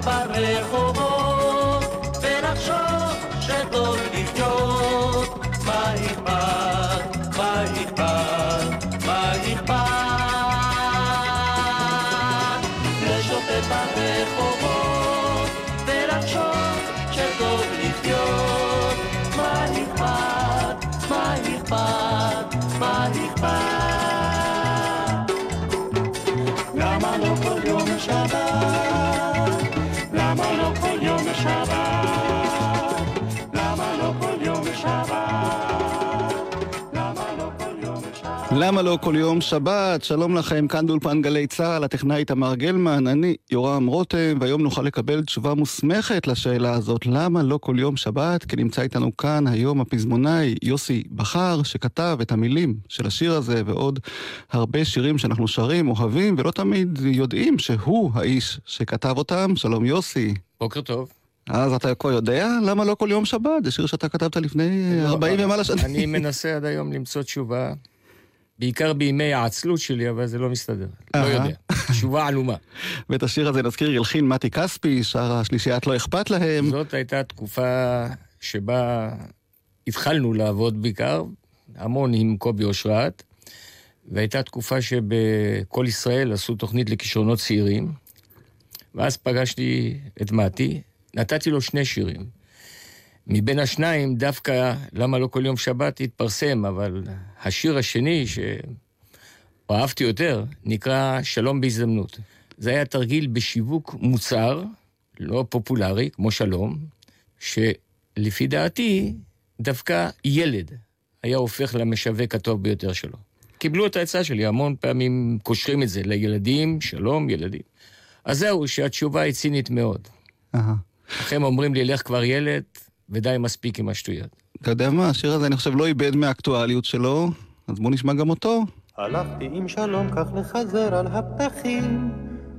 ברחובות ולחשוב שטוב לחיות. למה לא כל יום שבת? שלום לכם, כאן באולפן גלי צה"ל, הטכנאי תמר גלמן, אני יורם רותם, והיום נוכל לקבל תשובה מוסמכת לשאלה הזאת, למה לא כל יום שבת? כי נמצא איתנו כאן היום הפזמונאי יוסי בכר, שכתב את המילים של השיר הזה, ועוד הרבה שירים שאנחנו שרים, אוהבים, ולא תמיד יודעים שהוא האיש שכתב אותם. שלום יוסי. בוקר טוב. אז אתה כבר יודע למה לא כל יום שבת? זה שיר שאתה כתבת לפני 40 ומעלה שנים. לא, אני מנסה עד היום למצוא תשובה, בעיקר בימי העצלות שלי, אבל זה לא מסתדר. לא. יודע. תשובה עלומה. ואת השיר הזה נזכיר, הלחין מתי כספי, שר השלישיית לא אכפת להם. זאת הייתה תקופה שבה התחלנו לעבוד בעיקר, המון עם קובי אושרת, והייתה תקופה שבכל ישראל עשו תוכנית לכישרונות צעירים, ואז פגשתי את מתי, נתתי לו שני שירים. מבין השניים, דווקא למה לא כל יום שבת התפרסם, אבל השיר השני, שאהבתי יותר, נקרא שלום בהזדמנות. זה היה תרגיל בשיווק מוצר, לא פופולרי, כמו שלום, שלפי דעתי, דווקא ילד היה הופך למשווק הטוב ביותר שלו. קיבלו את העצה שלי, המון פעמים קושרים את זה לילדים, שלום, ילדים. אז זהו, שהתשובה היא צינית מאוד. אהה. לכם אומרים לי, לך כבר ילד, ודי מספיק עם השטויות. אתה יודע מה, השיר הזה אני חושב לא איבד מהאקטואליות שלו, אז בואו נשמע גם אותו. הלכתי עם שלום כך לחזר על הפתחים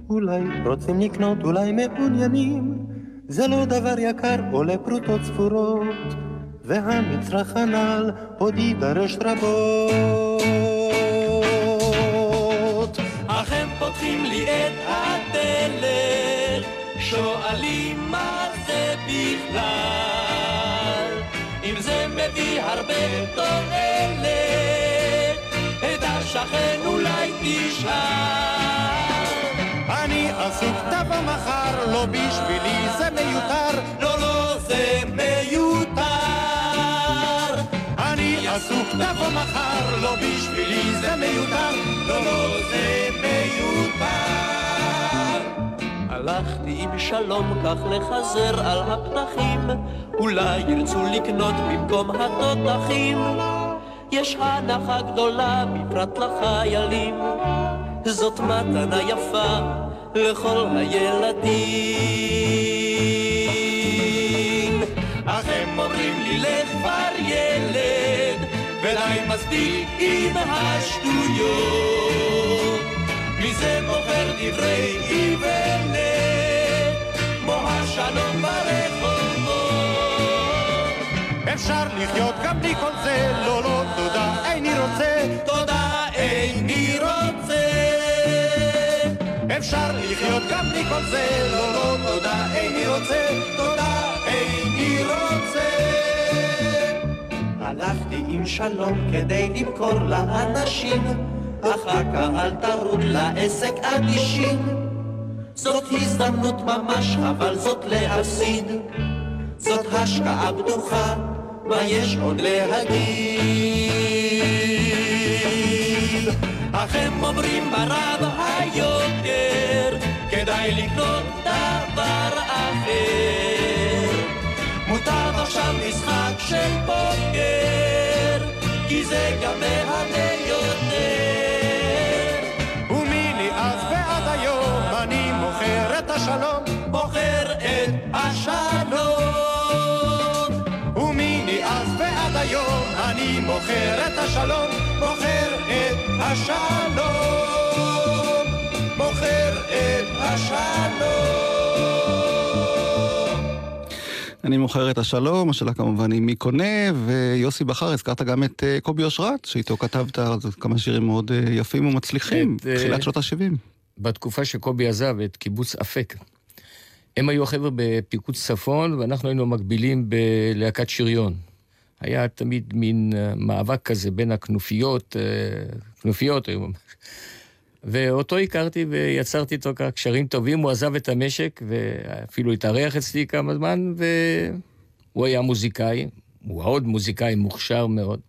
אולי רוצים לקנות, אולי מעוניינים זה לא דבר יקר, עולה פרוטות ספורות והמצרך הנ"ל עוד יידרש רבות אך הם פותחים לי את הדלת, שואלים מביא הרבה תועלת, את השכן אולי תשאל. אני עסוק תבוא מחר, לא בשבילי זה מיותר לא, לא, זה מיותר. אני עסוק לבוא מחר, לא בשבילי זה מיותר, לא, לא, זה מיותר. הלכתי עם שלום כך לחזר על הפתחים, אולי ירצו לקנות במקום התותחים. יש הנחה גדולה בפרט לחיילים, זאת מתנה יפה לכל הילדים. אך הם אומרים לי לך ילד, ודי מספיק עם השטויות. מי זה מוכר דברי איוולת, כמו השלום ברחובות. אפשר לחיות גם בלי כל זה, לא, לא, תודה, איני רוצה. תודה איני רוצה. אפשר לחיות גם בלי כל זה, לא, לא, תודה, איני רוצה. תודה, איני רוצה. הלכתי עם שלום כדי למכור לאנשים, אך הקהל טרוד לעסק אדישים. זאת הזדמנות ממש, אבל זאת להפסיד. זאת השקעה בטוחה, מה יש עוד להגיד? אך הם אומרים ברב היוקר, כדאי לקנות דבר אחר. מותר עכשיו משחק של פוקר, כי זה גם מהנה יותר. מוכר את השלום, מוכר את השלום, מוכר את השלום. אני מוכר את השלום, השאלה כמובן היא מי קונה, ויוסי בכר, הזכרת גם את אה, קובי אושרת, שאיתו כתבת אז כמה שירים מאוד אה, יפים ומצליחים, אה, תחילת שנות ה-70. בתקופה שקובי עזב את קיבוץ אפק. הם היו החבר'ה בפיקוד צפון, ואנחנו היינו מקבילים בלהקת שריון. היה תמיד מין אה, מאבק כזה בין הכנופיות, אה, כנופיות היו. ואותו הכרתי ויצרתי איתו קשרים טובים, הוא עזב את המשק ואפילו התארח אצלי כמה זמן, והוא היה מוזיקאי, הוא עוד מוזיקאי מוכשר מאוד,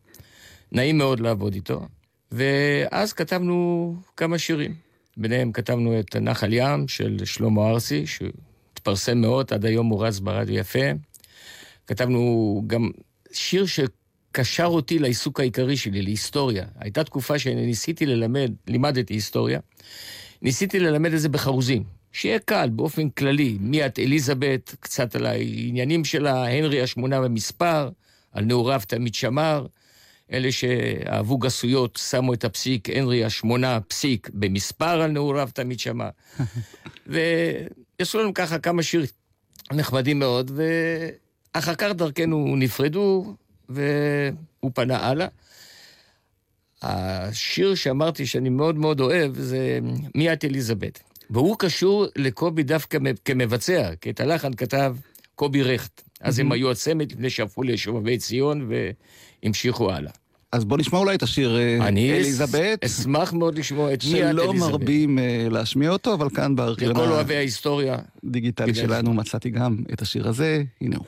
נעים מאוד לעבוד איתו, ואז כתבנו כמה שירים. ביניהם כתבנו את נחל ים של שלמה ארסי, שהתפרסם מאוד, עד היום הוא רץ ברדיו יפה. כתבנו גם שיר שקשר אותי לעיסוק העיקרי שלי, להיסטוריה. הייתה תקופה שניסיתי ללמד, לימדתי היסטוריה, ניסיתי ללמד את זה בחרוזים. שיהיה קל, באופן כללי, מי את אליזבת, קצת על העניינים שלה, הנרי השמונה במספר, על נעוריו תמיד שמר. אלה שאהבו גסויות שמו את הפסיק, הנרי השמונה פסיק במספר על נעוריו תמיד שמע. ויעשו לנו ככה כמה שירים נחמדים מאוד, ואחר כך דרכנו נפרדו, והוא פנה הלאה. השיר שאמרתי שאני מאוד מאוד אוהב זה מי את אליזבת. והוא קשור לקובי דווקא כמבצע, כי את הלחן כתב קובי רכט. אז הם היו הצמד לפני שהפכו לשובבי ציון והמשיכו הלאה. אז בוא נשמע אולי את השיר אה, אני אליזבת. אשמח מאוד לשמוע את את אליזבת. שלא מרבים אה, להשמיע אותו, אבל כאן בארכיון לכל אוהבי ההיסטוריה. הדיגיטלי שלנו מצאתי גם את השיר הזה, הנה הוא.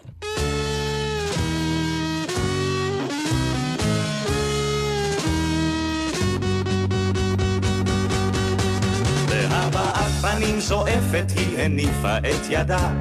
פנים זועפת היא הניפה את ידה,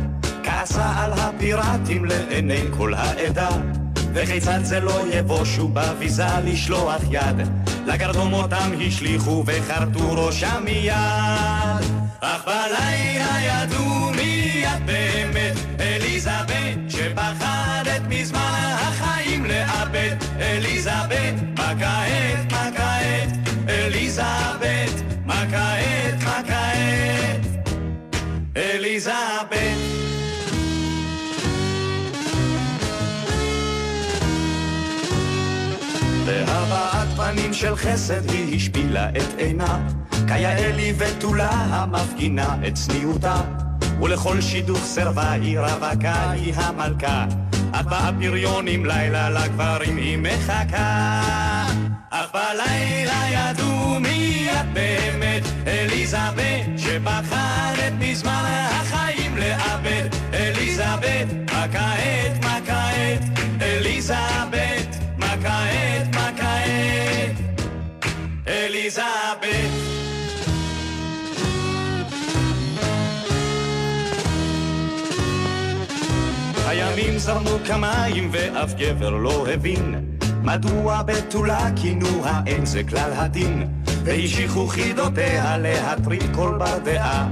כעסה על הפיראטים לעיני כל העדה. וכיצד זה לא יבושו בביזה לשלוח יד, לגרדום אותם השליכו וחרטו ראשם מיד. אך בלילה ידעו מי את באמת, אליזבת, שפחדת מזמן החיים לאבד. אליזבת, מה כעת, מה כעת, אליזבת, מה כעת, מה כעת, אליזבת. פנים של חסד היא השפילה את עינה, כיאה לי ותולה המפגינה את צניעותה, ולכל שידוך סירבה היא רווקה היא המלכה, אך באפיריונים לילה לגברים היא מחכה. אך בלילה ידעו מי את באמת, אליזבת, שפחדת מזמן החיים לאבד, אליזבת, מה כעת, מה כעת, אליזבת, אליזבת. הימים זרמו כמים ואף גבר לא הבין מדוע בתולה כינוה אין זה כלל הדין והשיכו חידותיה להטריד כל בר דעה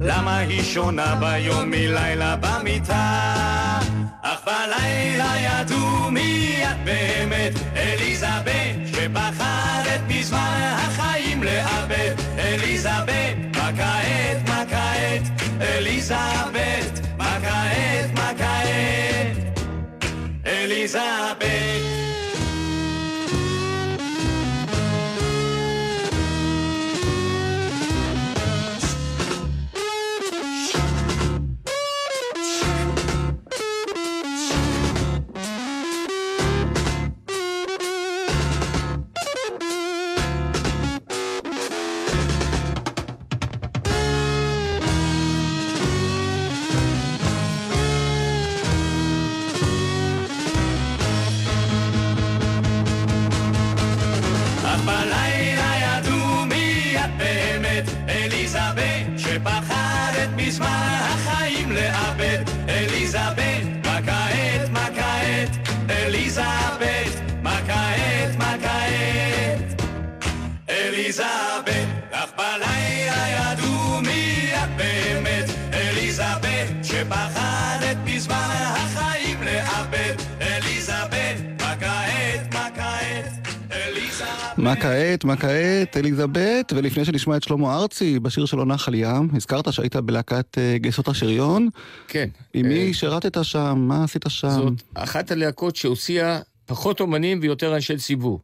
למה היא שונה ביום מלילה במיטה? אך בלילה ידעו מיד באמת אליזבת שבחרת בזמן החיים לאבד. אליזבת מה כעת מה כעת? אליזבת מה כעת מה כעת? אליזבת מה כעת, אליזבת, ולפני שנשמע את שלמה ארצי בשיר שלו נחל ים, הזכרת שהיית בלהקת אה, גייסות השריון, כן. עם אה, מי שירתת שם, מה עשית שם? זאת אחת הלהקות שהוציאה פחות אומנים ויותר אנשי ציבור.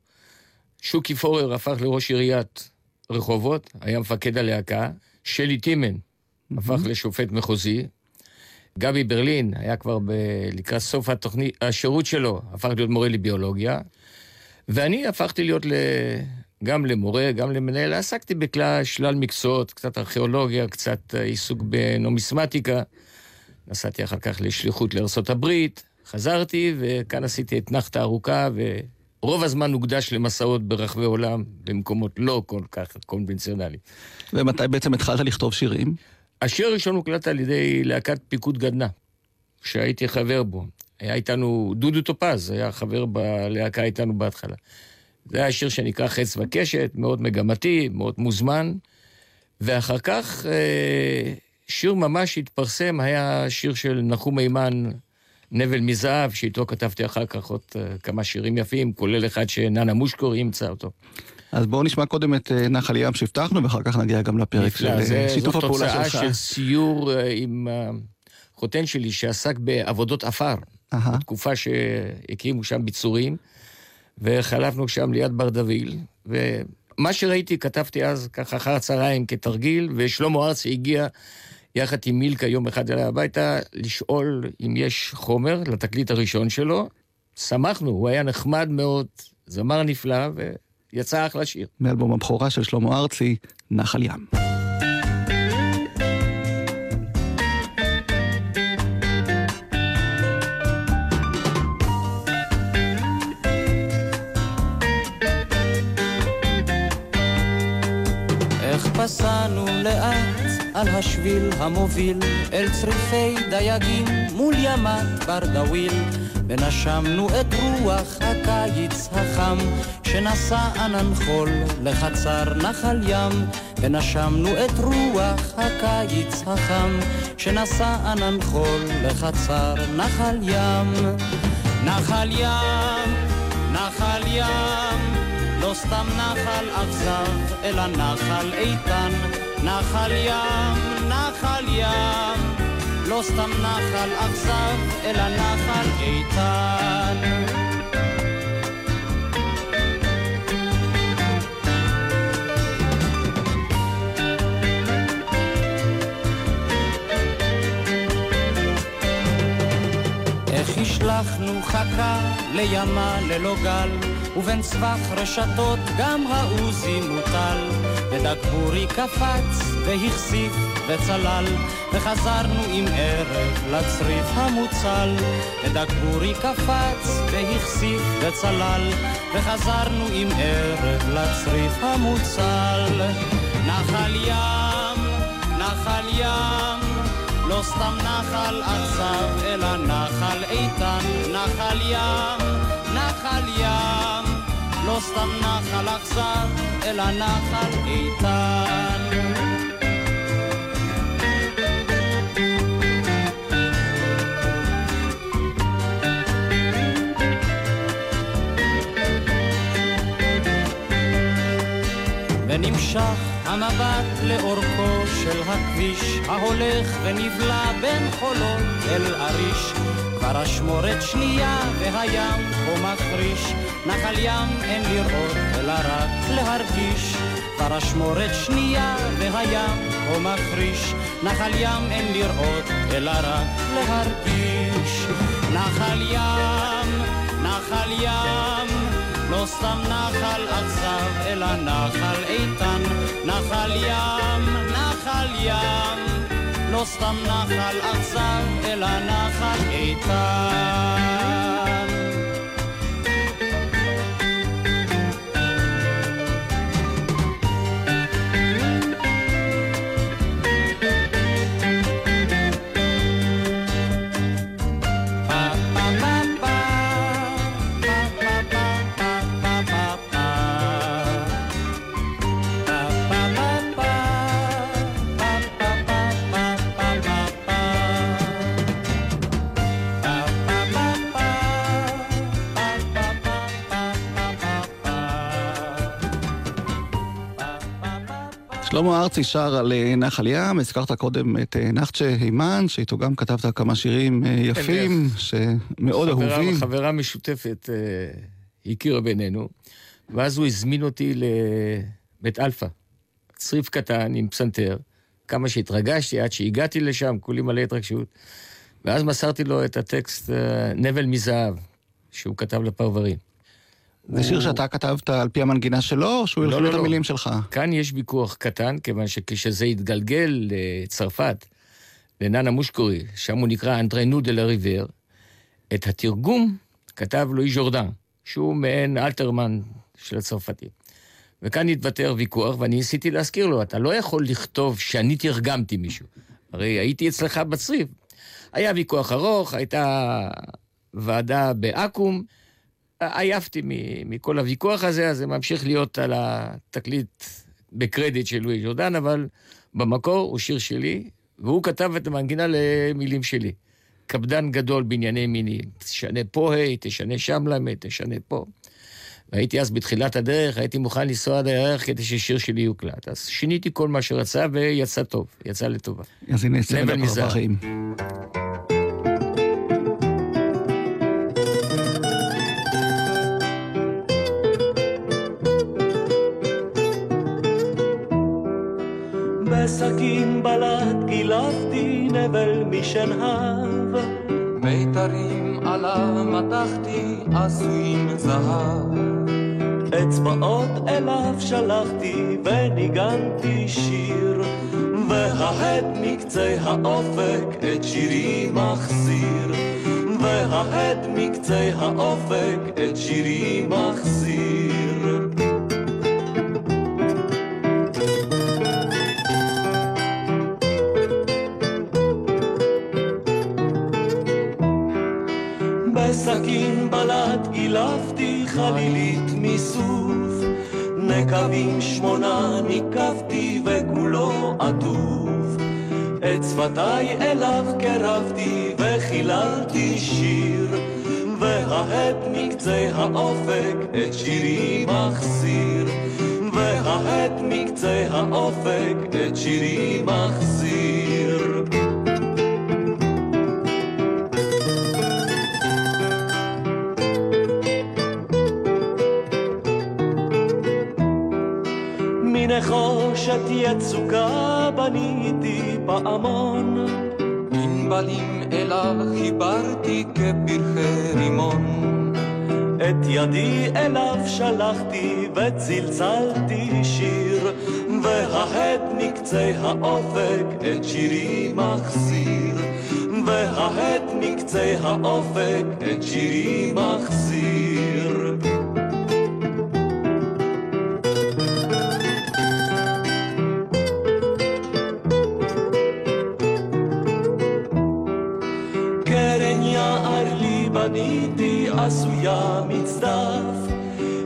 שוקי פורר הפך לראש עיריית רחובות, היה מפקד הלהקה. שלי טימן הפך לשופט מחוזי. גבי ברלין היה כבר ב... לקראת סוף התוכנית, השירות שלו, הפך להיות מורה לביולוגיה. ואני הפכתי להיות. גם למורה, גם למנהל. עסקתי בכלל שלל מקצועות, קצת ארכיאולוגיה, קצת אה, עיסוק בנומיסמטיקה. נסעתי אחר כך לשליחות לארה"ב, חזרתי, וכאן עשיתי את נחת הארוכה, ורוב הזמן הוקדש למסעות ברחבי עולם, במקומות לא כל כך קונבנציונליים. ומתי בעצם התחלת לכתוב שירים? השיר הראשון הוקלט על ידי להקת פיקוד גדנ"ע, שהייתי חבר בו. היה איתנו דודו טופז, היה חבר בלהקה איתנו בהתחלה. זה היה שיר שנקרא חץ וקשת, מאוד מגמתי, מאוד מוזמן. ואחר כך אה, שיר ממש התפרסם, היה שיר של נחום מימן, נבל מזהב, שאיתו כתבתי אחר כך עוד אה, כמה שירים יפים, כולל אחד שננה מושקור אימצה אותו. אז בואו נשמע קודם את אה, נחל ים שהבטחנו, ואחר כך נגיע גם לפרק של זה- שיתוף זאת הפעולה תוצאה שלך. של סיור עם החותן שלי שעסק בעבודות עפר. אהה. בתקופה שהקימו שם ביצורים, וחלפנו שם ליד ברדוויל, ומה שראיתי כתבתי אז ככה אחר הצהריים כתרגיל, ושלמה ארצי הגיע יחד עם מילקה יום אחד אליי הביתה לשאול אם יש חומר לתקליט הראשון שלו. שמחנו, הוא היה נחמד מאוד, זמר נפלא, ויצא אחלה שיר. מאלבום הבכורה של שלמה ארצי, נחל ים. איך פסענו לאט על השביל המוביל אל צריפי דייגים מול ימת ברדוויל ונשמנו את רוח הקיץ החם שנשא ענן חול לחצר נחל ים. ונשמנו את רוח הקיץ החם שנשא ענן חול לחצר נחל ים. נחל ים נחל ים לא סתם נחל אכזב, אלא נחל איתן. נחל ים, נחל ים. לא סתם נחל אכזב, אלא נחל איתן. השלכנו חכה לימה ללא גל, ובין סבך רשתות גם העוזי מוטל. ודגבורי קפץ והכסיף וצלל, וחזרנו עם ערב לצריף המוצל. ודגבורי קפץ והכסיף וצלל, וחזרנו עם ערב לצריף המוצל. נחל ים, נחל ים, לא סתם נחל עצב, אלא נחל איתן, נחל ים, נחל ים. לא סתם נחל אכזב, אלא נחל איתן. ונמשך המבט לאורכו של הכביש ההולך ונבלע בין חולות אל עריש אשמורת שנייה והים כה מחריש נחל ים אין לראות אלא רק להרגיש. כבר אשמורת שנייה והים כה מחריש נחל ים אין לראות אלא רק להרגיש. נחל ים, נחל ים לא סתם נחל עצב, אלא נחל איתן, נחל ים, נחל ים. לא סתם נחל עצב, אלא נחל איתן. שלמה ארצי שר על אה, נחל ים, הזכרת קודם את אה, נחצ'ה הימן, שאיתו גם כתבת כמה שירים אה, יפים, שמאוד חברה- אהובים. חברה משותפת אה, הכירה בינינו, ואז הוא הזמין אותי לבית אלפא, צריף קטן עם פסנתר, כמה שהתרגשתי עד שהגעתי לשם, כולי מלא התרגשות, ואז מסרתי לו את הטקסט אה, נבל מזהב, שהוא כתב לפרברים. זה שיר שאתה כתבת על פי המנגינה שלו, או שהוא לא, הלחין לא, את לא. המילים שלך? כאן יש ויכוח קטן, כיוון שכשזה התגלגל לצרפת, לננה מושקורי, שם הוא נקרא אנטרנו דה לריבר, את התרגום כתב לואי ז'ורדן, שהוא מעין אלתרמן של הצרפתי. וכאן התוותר ויכוח, ואני ניסיתי להזכיר לו, אתה לא יכול לכתוב שאני תרגמתי מישהו. הרי הייתי אצלך בצריף. היה ויכוח ארוך, הייתה ועדה בעכו"ם, עייפתי מכל הוויכוח הזה, אז זה ממשיך להיות על התקליט בקרדיט של לואי ז'ורדן, אבל במקור הוא שיר שלי, והוא כתב את המנגינה למילים שלי. קפדן גדול בענייני מינים, תשנה פה ה', תשנה שם ל', תשנה פה. והייתי אז בתחילת הדרך, הייתי מוכן לנסוע עד הירח כדי ששיר שלי יוקלט. אז שיניתי כל מה שרצה ויצא טוב, יצא לטובה. אז הנה מזהב. הפרפרים. בסכין בלט גילפתי נבל משנהב מיתרים עליו מתחתי עשויים זהב אצבעות אליו שלחתי וניגנתי שיר וההד מקצה האופק את שירי מחזיר וההד מקצה האופק את שירי מחזיר בלט גילפתי חלילית מסוף נקבים שמונה ניקבתי וכולו עטוף. את שפתיי אליו קרבתי וחיללתי שיר וההד מקצה האופק את שירי מחזיר וההד מקצה האופק את שירי מחזיר מנחושת יצוקה בניתי פעמון ענבלים אליו חיברתי כפרחי רימון. את ידי אליו שלחתי וצלצלתי שיר וההד מקצה האופק את שירי מחזיר וההד מקצה האופק את שירי מחזיר עשויה מצדף,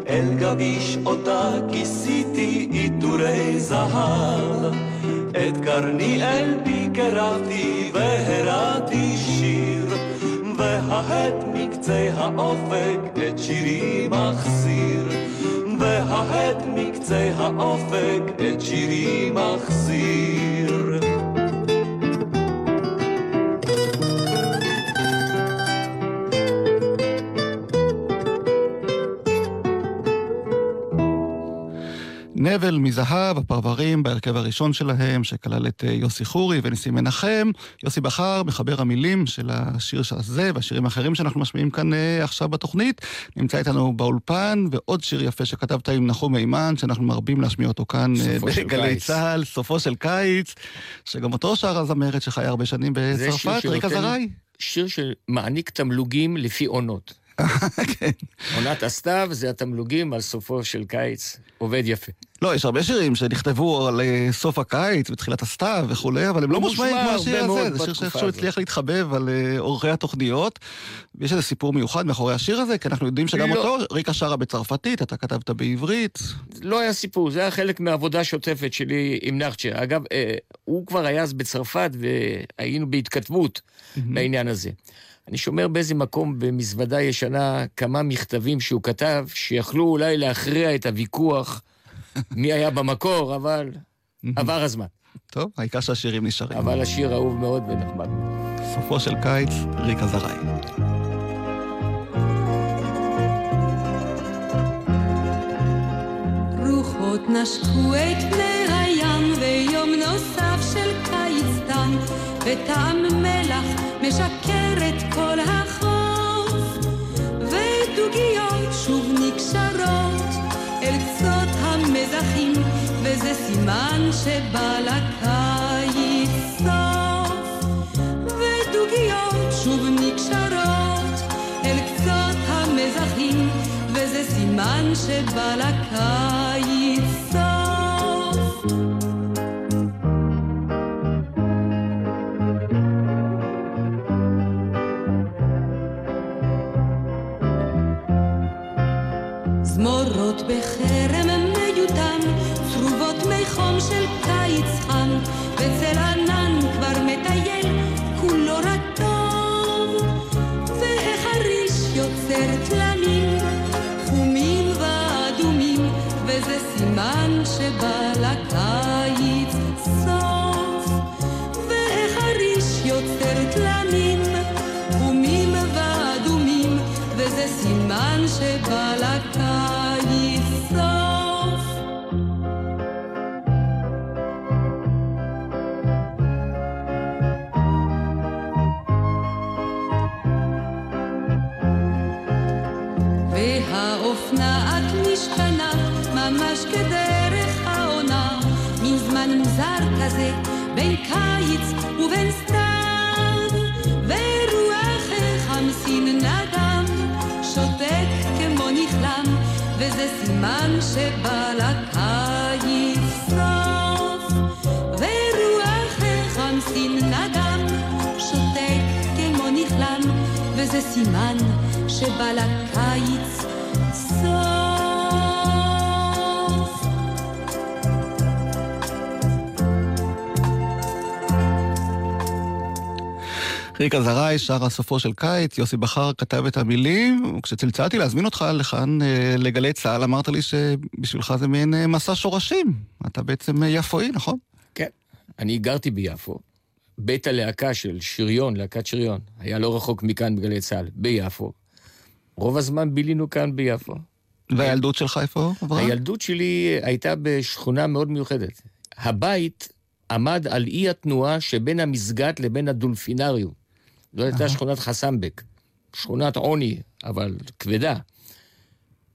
אל גביש אותה כיסיתי עיטורי זהב, את קרני אל פי קרבתי והראתי שיר, וההט מקצה האופק את שירי מחזיר, וההט מקצה האופק את שירי מחזיר. נבל מזהב, הפרברים בהרכב הראשון שלהם, שכלל את אה, יוסי חורי וניסים מנחם. יוסי בחר, מחבר המילים של השיר הזה והשירים האחרים שאנחנו משמיעים כאן אה, עכשיו בתוכנית. נמצא איתנו באולפן, ועוד שיר יפה שכתבת עם נחום מימן, שאנחנו מרבים להשמיע אותו כאן אה, בגלי צה"ל, סופו של קיץ, שגם אותו שר הזמרת שחיה הרבה שנים בצרפת, ריקה זרעי. שיר שמעניק תמלוגים לפי עונות. כן. עונת הסתיו זה התמלוגים על סופו של קיץ, עובד יפה. לא, יש הרבה שירים שנכתבו על אה, סוף הקיץ ותחילת הסתיו וכולי, אבל הם לא מושמעים מושמע כמו השיר הזה. זה שיר שאיכשהו. הצליח להתחבב על אה, אורחי התוכניות. ויש איזה סיפור מיוחד מאחורי השיר הזה, כי אנחנו יודעים שגם לא. אותו ריקה שרה בצרפתית, אתה כתבת בעברית. לא היה סיפור, זה היה חלק מהעבודה השוטפת שלי עם נחצ'ה. אגב, אה, הוא כבר היה אז בצרפת והיינו בהתכתבות בעניין הזה. אני שומר באיזה מקום במזוודה ישנה כמה מכתבים שהוא כתב, שיכלו אולי להכריע את הוויכוח מי היה במקור, אבל עבר הזמן. טוב, העיקר שהשירים נשארים. אבל השיר אהוב מאוד ונחמד. סופו של קיץ, ריקה זרעי. רוחות נשקו את פני הים ויום נוסף של קיץ תם וטעם מלח משקר את כל החוף ודוגיות שוב נקשרות אל קצות המזחים וזה סימן שבא לקיץ סוף ודוגיות שוב נקשרות אל קצות המזחים וזה סימן שבא לקיץ ריקה זרעי שרה סופו של קיץ, יוסי בכר כתב את המילים, וכשצלצלתי להזמין אותך לכאן אה, לגלי צה"ל, אמרת לי שבשבילך זה מעין אה, מסע שורשים. אתה בעצם אה, יפואי, נכון? כן. אני גרתי ביפו, בית הלהקה של שריון, להקת שריון, היה לא רחוק מכאן בגלי צה"ל, ביפו. רוב הזמן בילינו כאן ביפו. והילדות שלך איפה עברה? הילדות שלי הייתה בשכונה מאוד מיוחדת. הבית עמד על אי התנועה שבין המסגד לבין הדולפינריום. זו הייתה שכונת חסמבק. שכונת עוני, אבל כבדה.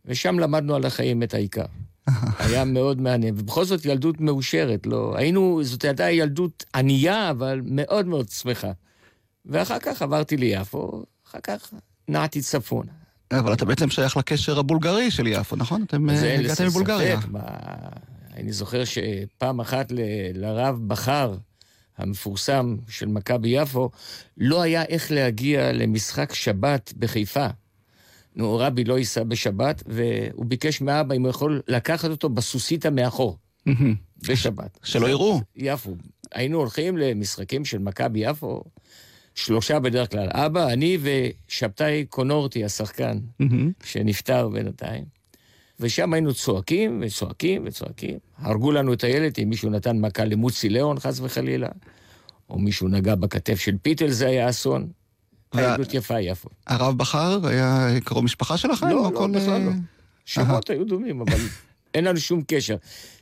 ושם למדנו על החיים את העיקר. היה מאוד מעניין, ובכל זאת ילדות מאושרת, לא... היינו, זאת הייתה ילדות ענייה, אבל מאוד מאוד שמחה. ואחר כך עברתי ליפו, אחר כך נעתי צפונה. אבל אתה בעצם שייך לקשר הבולגרי של יפו, נכון? אתם זה אין הגעתם מבולגריה. ספק, מה... אני זוכר שפעם אחת לרב בכר, המפורסם של מכבי יפו, לא היה איך להגיע למשחק שבת בחיפה. נו, רבי לא ייסע בשבת, והוא ביקש מאבא אם הוא יכול לקחת אותו בסוסיתא מאחור, בשבת. שלא יראו. יפו. היינו הולכים למשחקים של מכבי יפו, שלושה בדרך כלל, אבא, אני ושבתאי קונורטי, השחקן, שנפטר בינתיים. ושם היינו צועקים וצועקים וצועקים. הרגו לנו את הילד אם מישהו נתן מכה למוצי ליאון, חס וחלילה, או מישהו נגע בכתף של פיטל, זה היה אסון. עדות יפה יפו. הרב בכר היה קרוב משפחה שלכם? לא, לא, כל, בכלל לא. אה, שמות היו דומים, אבל אין לנו שום קשר.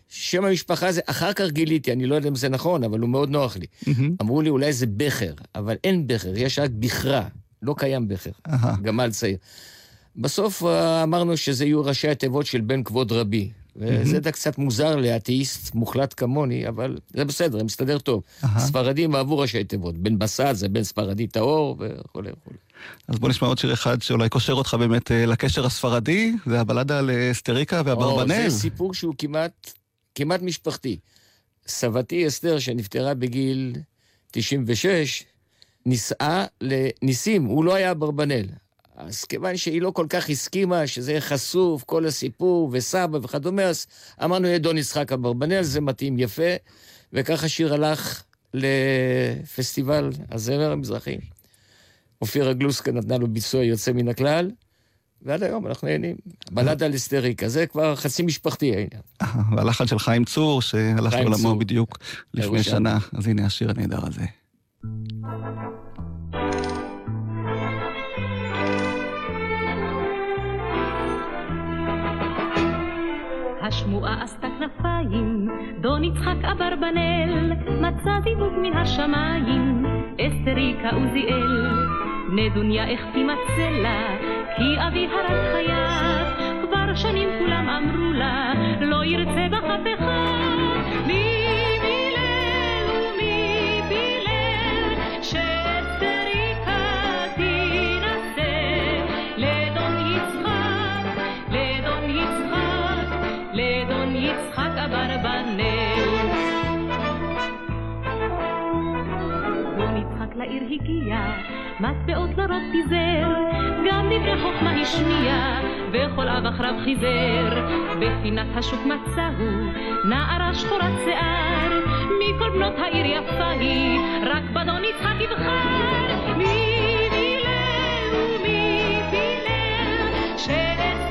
שם המשפחה זה, אחר כך גיליתי, אני לא יודע אם זה נכון, אבל הוא מאוד נוח לי. אמרו לי, אולי זה בכר, אבל אין בכר, יש רק בכרה, לא קיים בכר. גמל צעיר. בסוף אה, אמרנו שזה יהיו ראשי התיבות של בן כבוד רבי. וזה דה קצת מוזר לאתאיסט מוחלט כמוני, אבל זה בסדר, זה מסתדר טוב. ספרדים אהבו ראשי תיבות, בן בסט זה בן ספרדי טהור וכולי וכולי. אז בוא נשמע עוד שיר אחד שאולי קושר אותך באמת אה, לקשר הספרדי, זה הבלדה על אסטריקה ואברבנל. זה סיפור שהוא כמעט, כמעט משפחתי. סבתי אסתר, שנפטרה בגיל 96, נישאה לניסים, הוא לא היה אברבנאל. אז כיוון שהיא לא כל כך הסכימה שזה יהיה חשוף, כל הסיפור, וסבא וכדומה, אז אמרנו, יהיה דון יצחק אברבנאל, זה מתאים יפה, וכך השיר הלך לפסטיבל הזמר המזרחי. אופירה גלוסקה נתנה לו ביצוע יוצא מן הכלל, ועד היום אנחנו נהנים. בלדה על אסטריקה, זה כבר חצי משפחתי העניין. והלחן של חיים צור, שהלך לעולמו. בדיוק לפני. שנה. אז הנה השיר הנהדר הזה. השמועה עשתה כנפיים, דון יצחק אברבנאל, מצא זיווג מן השמיים, אסתריקה עוזיאל. נדוניה איך תימצא לה, כי אבי הרג חייו, כבר שנים כולם אמרו לה, לא ירצה אחד. לעיר הגיע, מטבעות לרוב פיזר, גם דברי חוכמה השמיע, וכל אב אחריו חיזר. בפינת השוק מצאו נערה שחורת שיער, מכל בנות העיר יפה היא, רק בדון יצחק יבחר. מי מילל ומי פילל, שאסתריקה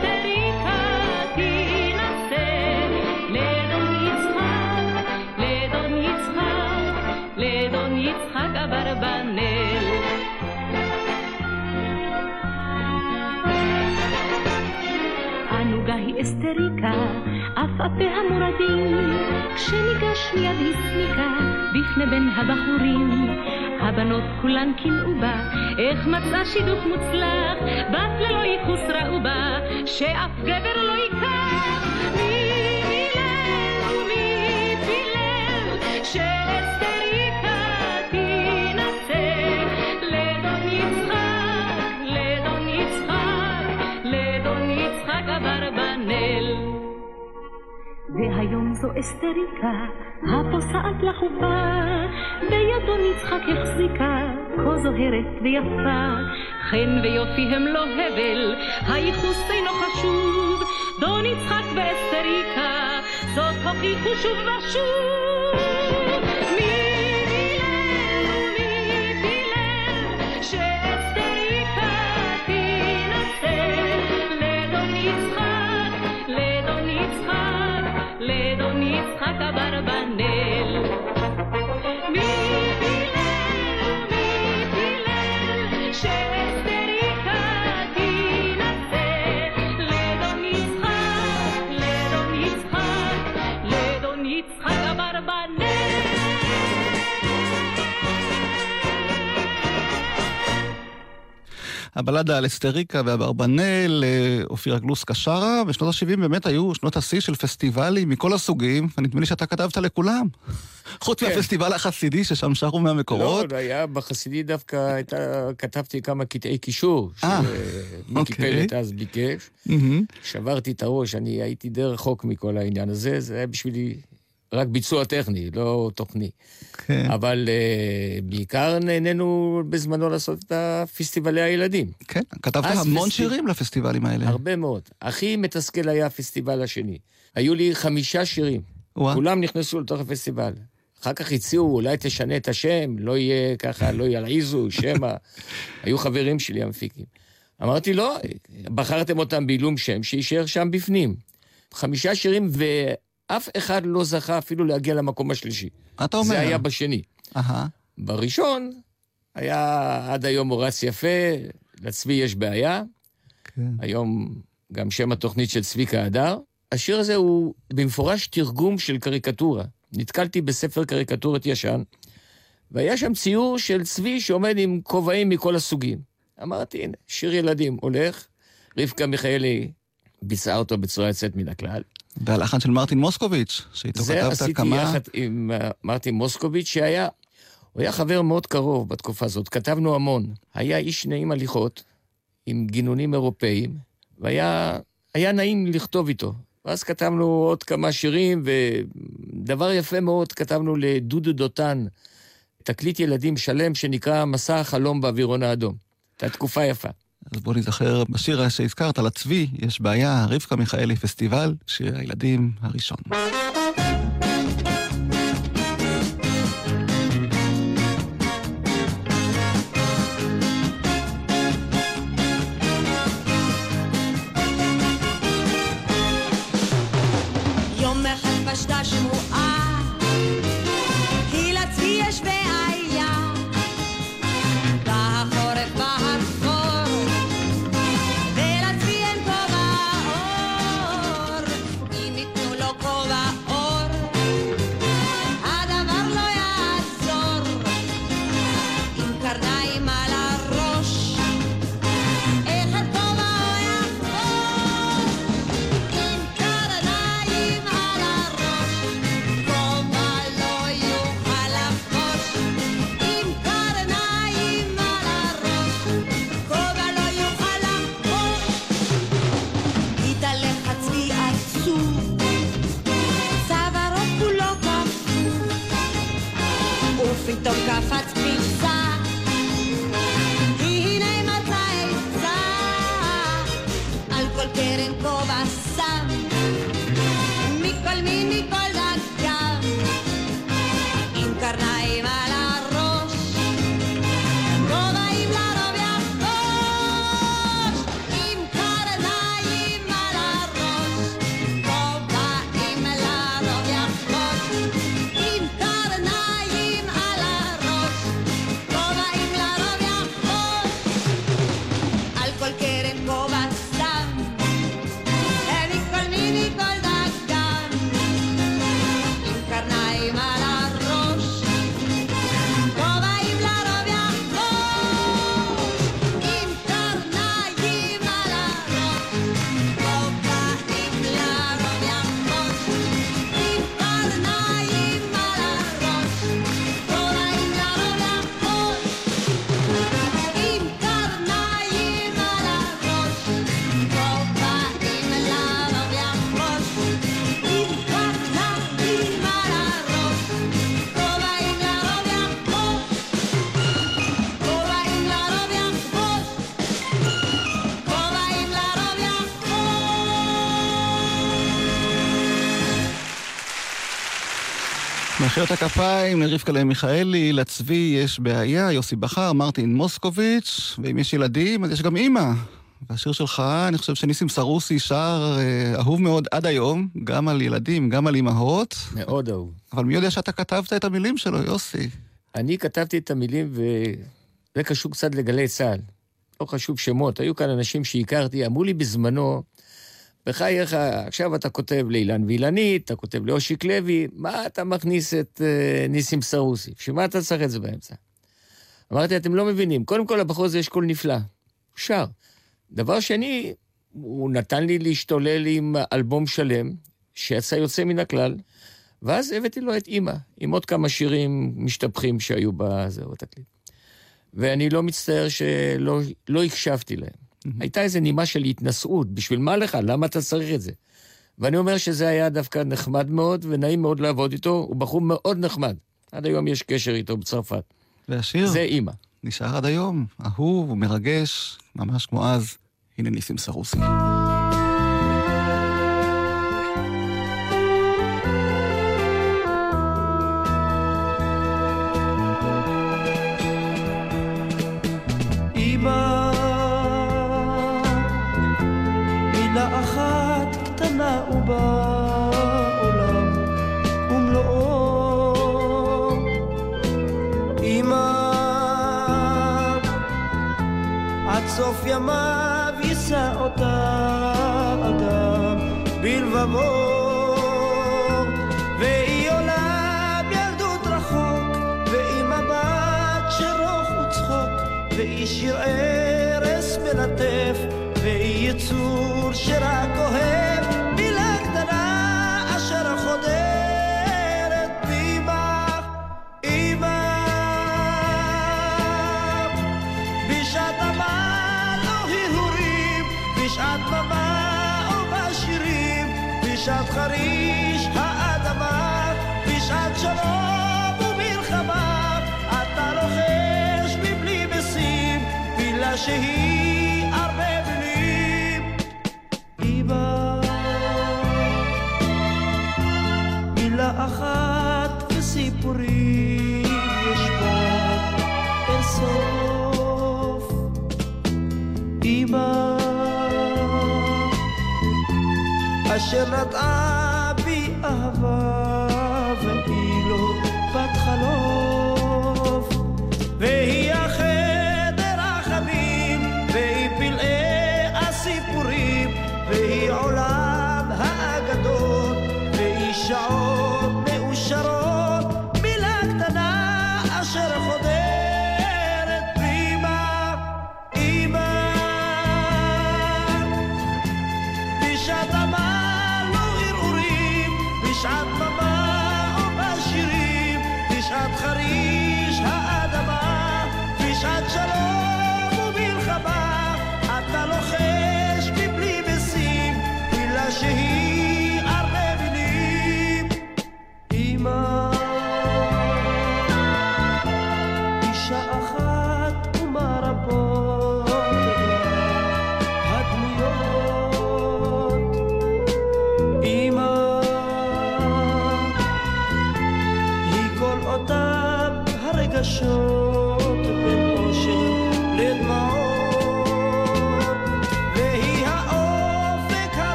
ענוגה היא אסתריקה, עפעפיה מורדים, כשניגש מיד הסמיקה בפני בין הבחורים. הבנות כולן קינאו בה, איך מצאה שידוך מוצלח, בת ללא ייחוס ראו בה, שאף גבר לא ייקח. זו אסתריקה, הפוסעת לחופה, בידו יצחק החזיקה, כה זוהרת ויפה, חן ויופי הם לא הבל, הייחוס אינו חשוב, דון יצחק ואסתריקה, זאת הוכיחו שוב ושוב. הבלדה על אסתריקה ואברבנאל, אה, אופירה גלוסקה שרה, ושנות ה-70 באמת היו שנות השיא של פסטיבלים מכל הסוגים, ונדמה לי שאתה כתבת לכולם. חוץ כן. מהפסטיבל החסידי, ששם שרו מהמקורות. לא, היה בחסידי דווקא, הייתה, כתבתי כמה קטעי קישור, אה, שמיקי אוקיי. פלט אז ביקש. מהמם. שברתי את הראש, אני הייתי די רחוק מכל העניין הזה, זה היה בשבילי רק ביצוע טכני, לא תוכני. כן. אבל uh, בעיקר נהנינו בזמנו לעשות את הפסטיבלי הילדים. כן, כתבת המון פסטיב- שירים לפסטיבלים האלה. הרבה מאוד. הכי מתסכל היה הפסטיבל השני. היו לי חמישה שירים. וואה. כולם נכנסו לתוך הפסטיבל. אחר כך הציעו, אולי תשנה את השם, לא יהיה ככה, לא ילעיזו, שמא. היו חברים שלי המפיקים. אמרתי, לא, בחרתם אותם בעילום שם, שיישאר שם בפנים. חמישה שירים, ואף אחד לא זכה אפילו להגיע למקום השלישי. מה אתה אומר? זה היה בשני. אהה. בראשון היה עד היום הוא רץ יפה, לצבי יש בעיה. כן. היום גם שם התוכנית של צביקה הדר. השיר הזה הוא במפורש תרגום של קריקטורה. נתקלתי בספר קריקטורת ישן, והיה שם ציור של צבי שעומד עם כובעים מכל הסוגים. אמרתי, הנה, שיר ילדים הולך, רבקה מיכאלי ביצעה אותו בצורה יוצאת מן הכלל. והלחן של מרטין מוסקוביץ', שאיתו זה כתבת עשיתי כמה... יחד עם uh, מרטין מוסקוביץ', שהיה, הוא היה חבר מאוד קרוב בתקופה הזאת, כתבנו המון. היה איש נעים הליכות, עם גינונים אירופאיים, והיה היה נעים לכתוב איתו. ואז כתבנו עוד כמה שירים, ודבר יפה מאוד, כתבנו לדודו דותן, תקליט ילדים שלם שנקרא מסע החלום באווירון האדום. הייתה תקופה יפה. אז בוא נזכר בשיר שהזכרת, לצבי, יש בעיה, רבקה מיכאלי פסטיבל, שיר הילדים הראשון. מחיאות הכפיים לרבקה מיכאלי, לצבי יש בעיה, יוסי בכר, מרטין מוסקוביץ', ואם יש ילדים, אז יש גם אימא. והשיר שלך, אני חושב שניסים סרוסי שר אה, אהוב מאוד עד היום, גם על ילדים, גם על אימהות. מאוד אהוב. אבל מי יודע שאתה כתבת את המילים שלו, יוסי? אני כתבתי את המילים, וזה קשור קצת לגלי צה"ל. לא חשוב שמות, היו כאן אנשים שהכרתי, אמרו לי בזמנו, בחייך, עכשיו אתה כותב לאילן וילנית, אתה כותב לאושיק לוי, מה אתה מכניס את uh, ניסים סרוסי? בשביל מה אתה צריך את זה באמצע? אמרתי, אתם לא מבינים, קודם כל לבחור הזה יש קול נפלא, הוא שר. דבר שני, הוא נתן לי להשתולל עם אלבום שלם, שיצא יוצא מן הכלל, ואז הבאתי לו את אימא, עם עוד כמה שירים משתבחים שהיו בזה, בתקליט. ואני לא מצטער שלא לא הקשבתי להם. הייתה איזו נימה של התנשאות, בשביל מה לך? למה אתה צריך את זה? ואני אומר שזה היה דווקא נחמד מאוד ונעים מאוד לעבוד איתו, הוא בחור מאוד נחמד. עד היום יש קשר איתו בצרפת. והשיר זה אימא. נשאר עד היום, אהוב ומרגש, ממש כמו אז. הנה ניסים סרוסי. ובעולם ומלואו. אמא, עד סוף ימיו יישא אותה אדם בלבבו. והיא שיר ארס מלטף, והיא יצור חריש האדמה, בשעת שלום ומלחמה, אתה לוחש מבלי משים, מילה שהיא הרבה מילים. אמא, מילה אחת וסיפורים יש בה אין סוף. אמא, אשר נטעה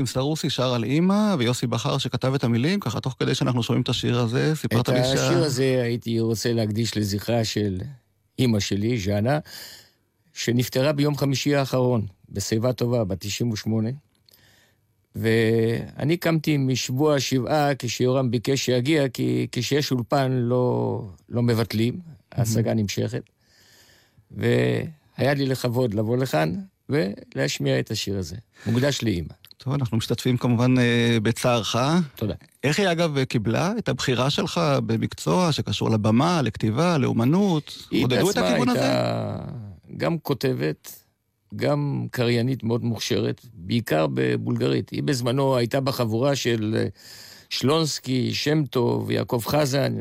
ניסים סרוסי שר על אימא, ויוסי בכר שכתב את המילים, ככה תוך כדי שאנחנו שומעים את השיר הזה, סיפרת את לי שה... השיר הזה הייתי רוצה להקדיש לזכרה של אימא שלי, ז'אנה, שנפטרה ביום חמישי האחרון, בשיבה טובה, בת 98. ואני קמתי משבוע השבעה כשיורם ביקש שיגיע, כי כשיש אולפן לא, לא מבטלים, ההשגה נמשכת. והיה לי לכבוד לבוא לכאן ולהשמיע את השיר הזה. מוקדש לאימא. טוב, אנחנו משתתפים כמובן אה, בצערך. תודה. איך היא אגב קיבלה את הבחירה שלך במקצוע שקשור לבמה, לכתיבה, לאומנות? עודדו את הכיוון הזה? גם כותבת, גם קריינית מאוד מוכשרת, בעיקר בבולגרית. היא בזמנו הייתה בחבורה של אה, שלונסקי, שם טוב, יעקב חזן.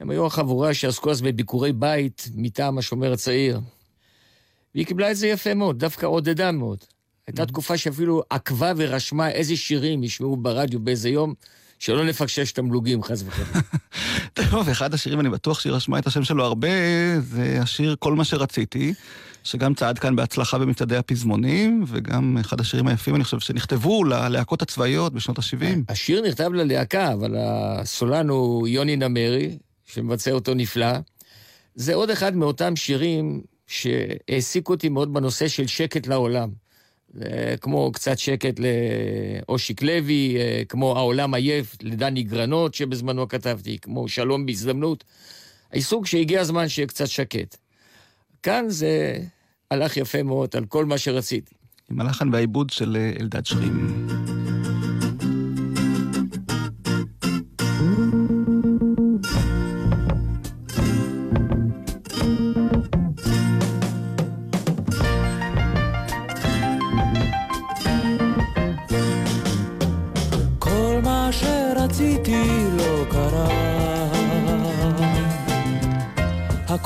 הם היו החבורה שעסקו אז בביקורי בית מטעם השומר הצעיר. והיא קיבלה את זה יפה מאוד, דווקא עודדה מאוד. הייתה תקופה שאפילו עקבה ורשמה איזה שירים ישמעו ברדיו באיזה יום, שלא נפקשש תמלוגים, חס וחלילה. טוב, אחד השירים, אני בטוח שהיא רשמה את השם שלו הרבה, זה השיר "כל מה שרציתי", שגם צעד כאן בהצלחה במצעדי הפזמונים, וגם אחד השירים היפים, אני חושב, שנכתבו ללהקות הצבאיות בשנות ה-70. השיר נכתב ללהקה, אבל הסולן הוא יוני נמרי, שמבצע אותו נפלא. זה עוד אחד מאותם שירים שהעסיקו אותי מאוד בנושא של שקט לעולם. כמו קצת שקט לאושיק לוי, אה, כמו העולם עייף לדני גרנות שבזמנו כתבתי, כמו שלום בהזדמנות. העיסוק שהגיע הזמן שיהיה קצת שקט. כאן זה הלך יפה מאוד על כל מה שרציתי. עם הלחן והעיבוד של אלדד שרים.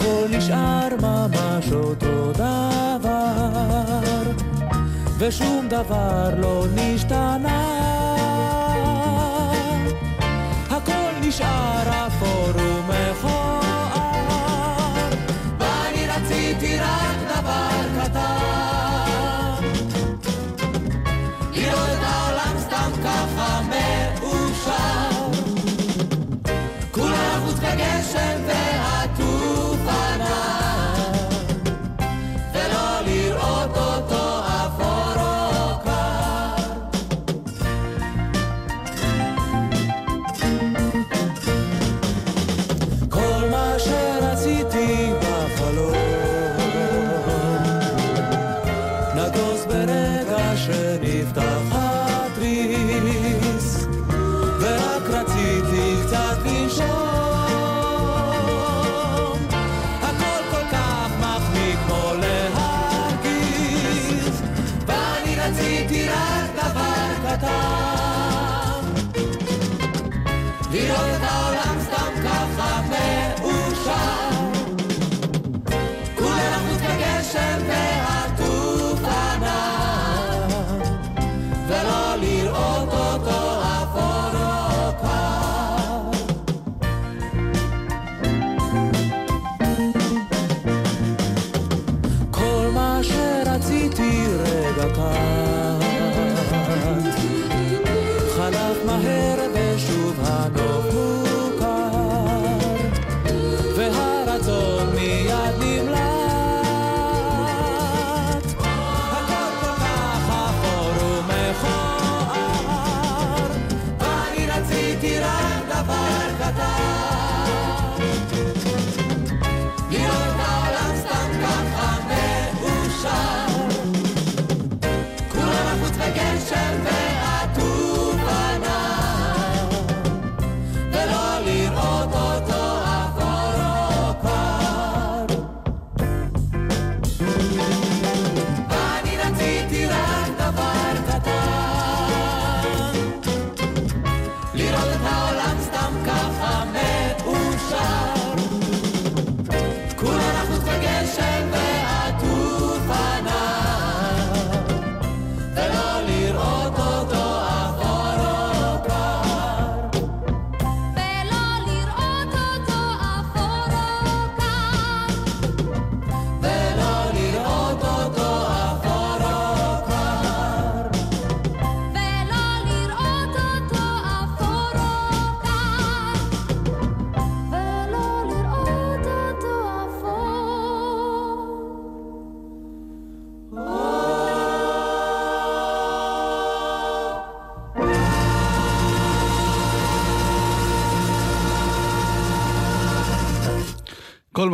הכל נשאר ממש אותו דבר ושום דבר לא נשתנה. הכל נשאר אפור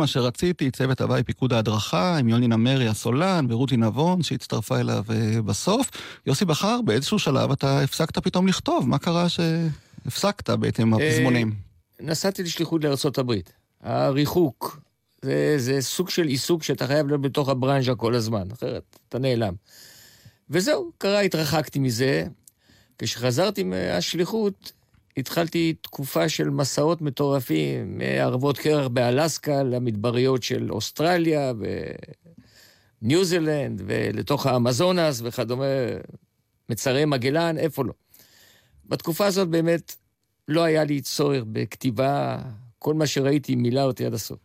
מה שרציתי, צוות הוואי פיקוד ההדרכה, עם יוני נמרי הסולן ורותי נבון שהצטרפה אליו אה, בסוף. יוסי בכר, באיזשהו שלב אתה הפסקת פתאום לכתוב, מה קרה שהפסקת בעצם עם הפזמונים? נסעתי לשליחות הברית. הריחוק, זה, זה סוג של עיסוק שאתה חייב להיות בתוך הברנז'ה כל הזמן, אחרת אתה נעלם. וזהו, קרה, התרחקתי מזה. כשחזרתי מהשליחות, התחלתי תקופה של מסעות מטורפים, מערבות קרח באלסקה למדבריות של אוסטרליה וניו זילנד ולתוך האמזונס וכדומה, מצרי מגלן, איפה לא. בתקופה הזאת באמת לא היה לי צורך בכתיבה, כל מה שראיתי מילא אותי עד הסוף.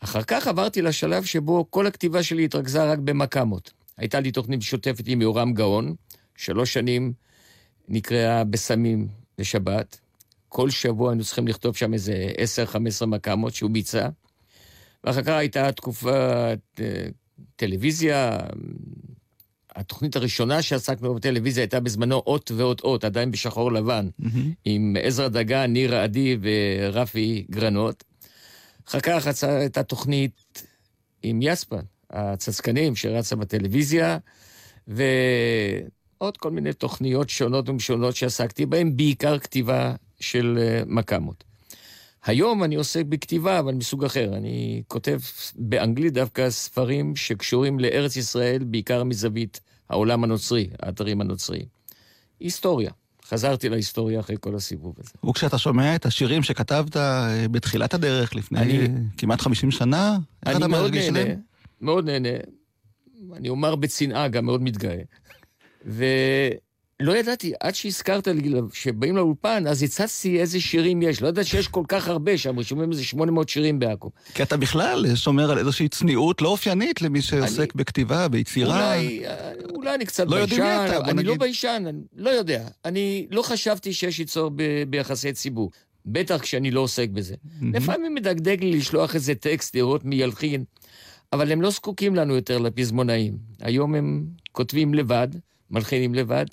אחר כך עברתי לשלב שבו כל הכתיבה שלי התרכזה רק במקאמות. הייתה לי תוכנית משותפת עם יורם גאון, שלוש שנים נקראה בסמים לשבת. כל שבוע היינו צריכים לכתוב שם איזה 10-15 מקאמות שהוא ביצע. ואחר כך הייתה תקופת אה, טלוויזיה. התוכנית הראשונה שעסקנו בטלוויזיה הייתה בזמנו אות ועוד אות, עדיין בשחור לבן, עם עזרא דגן, ניר עדי ורפי גרנות. אחר כך הייתה תוכנית עם יספן, הצצקנים שרצה בטלוויזיה, ועוד כל מיני תוכניות שונות ומשונות שעסקתי בהן, בעיקר כתיבה של אה, מקאמות. היום אני עוסק בכתיבה, אבל מסוג אחר. אני כותב באנגלית דווקא ספרים שקשורים לארץ ישראל, בעיקר מזווית העולם הנוצרי, האתרים הנוצריים. היסטוריה. חזרתי להיסטוריה אחרי כל הסיבוב הזה. וכשאתה שומע את השירים שכתבת אה, בתחילת הדרך, לפני אני- כמעט 50 שנה, איך אני אתה מאוד מרגיש נהנה, להם? מאוד נהנה. אני אומר בצנעה, גם מאוד מתגאה. ולא ידעתי, עד שהזכרת לי שבאים לאולפן, אז הצצתי איזה שירים יש. לא ידעתי שיש כל כך הרבה שם, רשומים איזה 800 שירים באקו"ם. כי אתה בכלל שומר על איזושהי צניעות לא אופיינית למי שעוסק בכתיבה, ביצירה. אולי, אולי אני קצת לא ביישן, אתה, אני לא נגיד. ביישן, אני לא יודע. אני לא חשבתי שיש לי צורך ב- ביחסי ציבור. בטח כשאני לא עוסק בזה. לפעמים מדגדג לי לשלוח איזה טקסט, לראות מי ילחין, אבל הם לא זקוקים לנו יותר לפזמונאים. היום הם כותבים לבד, מלחינים לבד,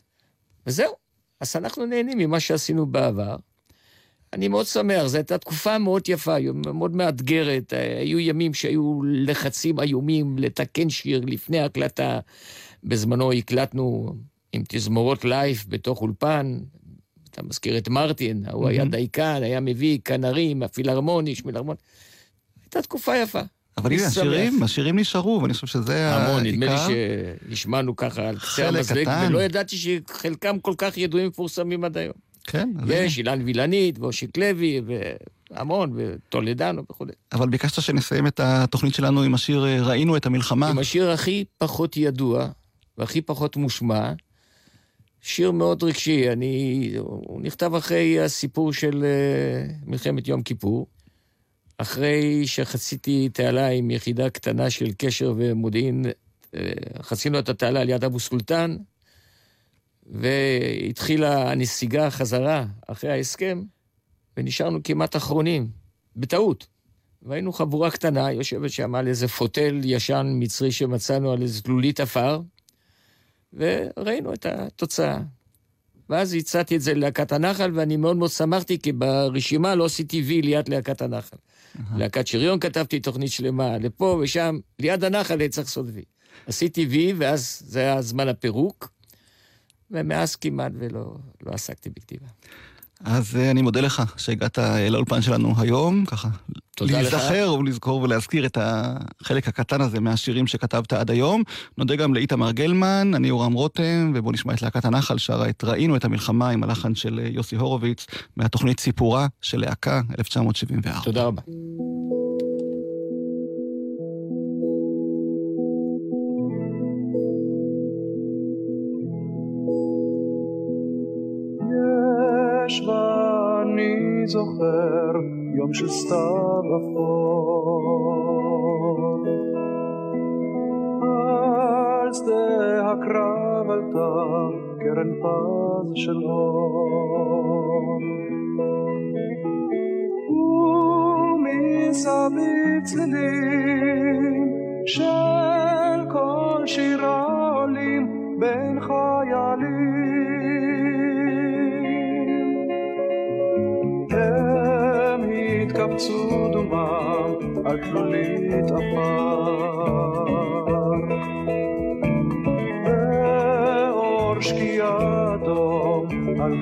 וזהו. אז אנחנו נהנים ממה שעשינו בעבר. אני מאוד שמח, זו הייתה תקופה מאוד יפה, מאוד מאתגרת. היו ימים שהיו לחצים איומים לתקן שיר לפני הקלטה. בזמנו הקלטנו עם תזמורות live בתוך אולפן. אתה מזכיר את מרטין, הוא היה מהמם. דייקן, היה מביא כנרים, הפילהרמוני, שמילהרמוני. הייתה תקופה יפה. אבל הנה. השירים, השירים נשארו, ואני חושב שזה העיקר. המון, נדמה לי שנשמענו ככה על קצה המזלג, קטן. ולא ידעתי שחלקם כל כך ידועים ומפורסמים עד היום. כן, יש, אילן וילנית, ואושיק לוי, והמון, וטולדנו וכו'. אבל ביקשת שנסיים את התוכנית שלנו עם השיר אה, "ראינו את המלחמה". עם השיר הכי פחות ידוע והכי פחות מושמע, שיר מאוד רגשי. אני... הוא נכתב אחרי הסיפור של אה, מלחמת יום כיפור, אחרי שחציתי תעלה עם יחידה קטנה של קשר ומודיעין, אה, חצינו את התעלה על יד אבו סולטן, והתחילה הנסיגה חזרה אחרי ההסכם, ונשארנו כמעט אחרונים, בטעות. והיינו חבורה קטנה, יושבת שם על איזה פוטל ישן מצרי שמצאנו על איזה תלולית עפר, וראינו את התוצאה. ואז הצעתי את זה ללהקת הנחל, ואני מאוד מאוד שמחתי, כי ברשימה לא עשיתי וי ליד להקת הנחל. להקת שריון כתבתי תוכנית שלמה, לפה ושם, ליד הנחל צריך לעשות וי. עשיתי וי, ואז זה היה זמן הפירוק, ומאז כמעט ולא לא עסקתי בכתיבה. אז אה, אני מודה לך שהגעת לאולפן שלנו היום, ככה. תודה לך. להיזכר ולזכור ולהזכיר את החלק הקטן הזה מהשירים שכתבת עד היום. נודה גם לאיתמר גלמן, אני יורם רותם, ובואו נשמע את להקת הנחל שרה את ראינו את המלחמה עם הלחן של אה, יוסי הורוביץ, מהתוכנית סיפורה של להקה 1974. תודה רבה. זוכר יום של סתיו אפור. על שדה הקרב עלתה קרן פז של אור. ומסביב צלילים של כל שירה עולים בין חיילים. התקבצו דומם על תלולית עפר. ואור שקיעה אדום על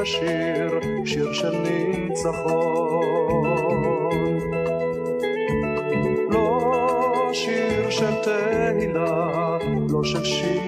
לשיר שיר של ניצחון. לא שיר של תהילה, לא של שיר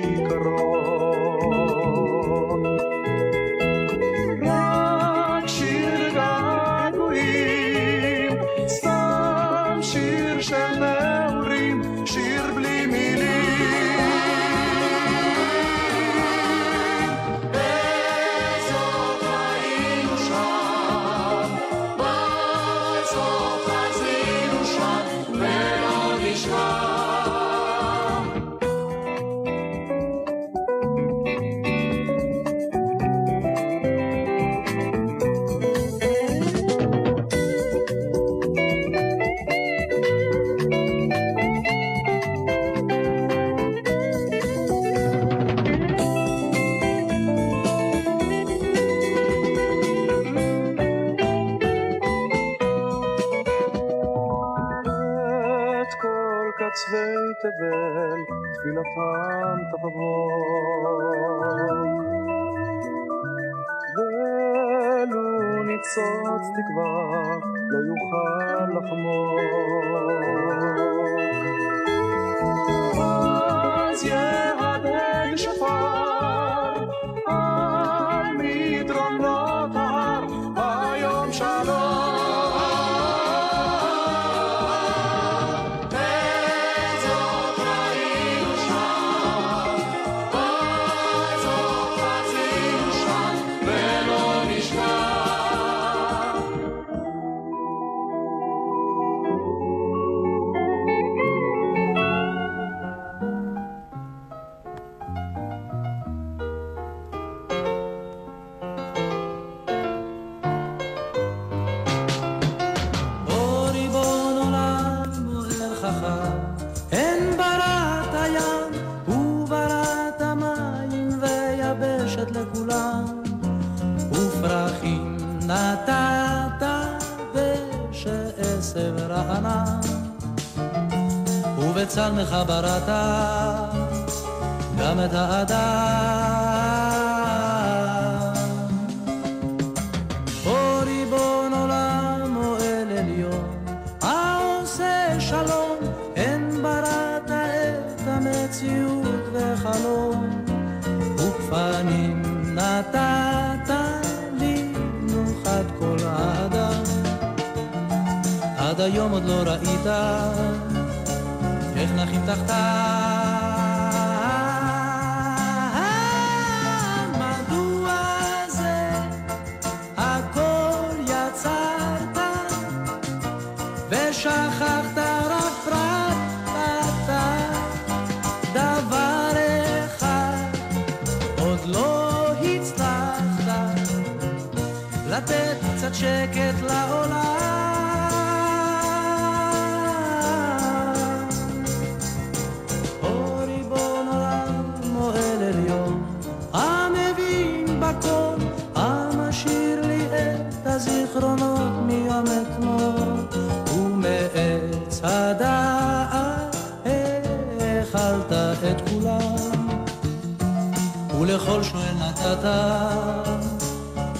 לכל שואל נתת,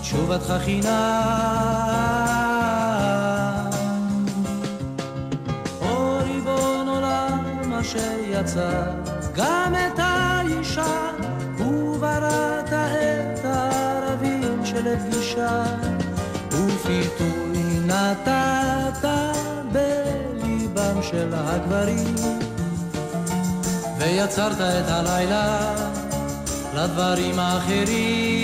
תשובתך חינם. או ריבון עולם אשר יצא, גם את האישה, ובראת את הערבים שלפגישה, ופיתוי נתת בליבם של הגברים, ויצרת את הלילה. לדברים האחרים.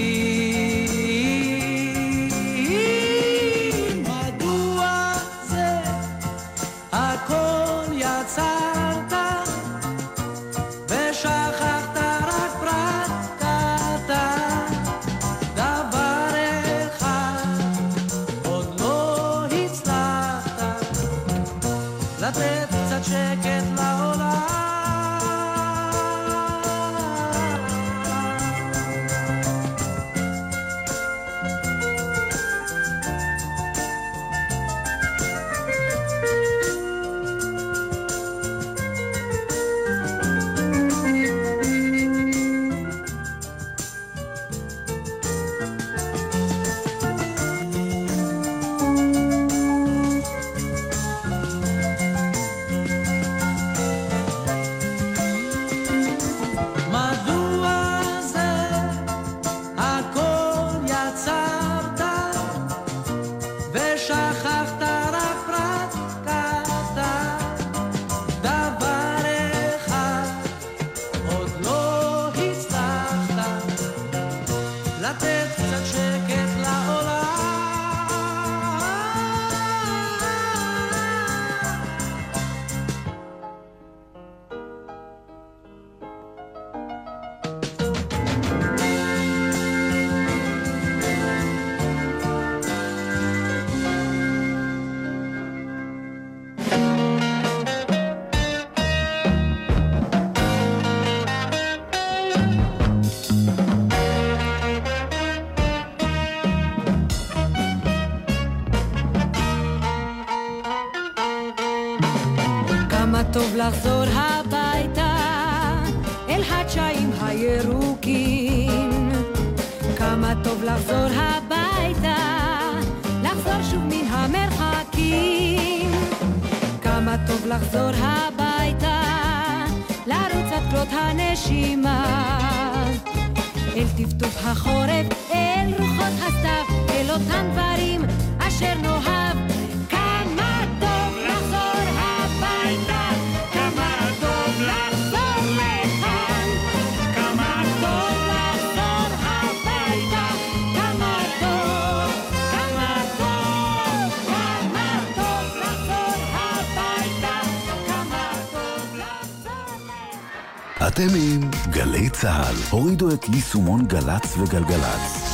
צה"ל. הורידו את יישומון גל"צ וגלגלצ.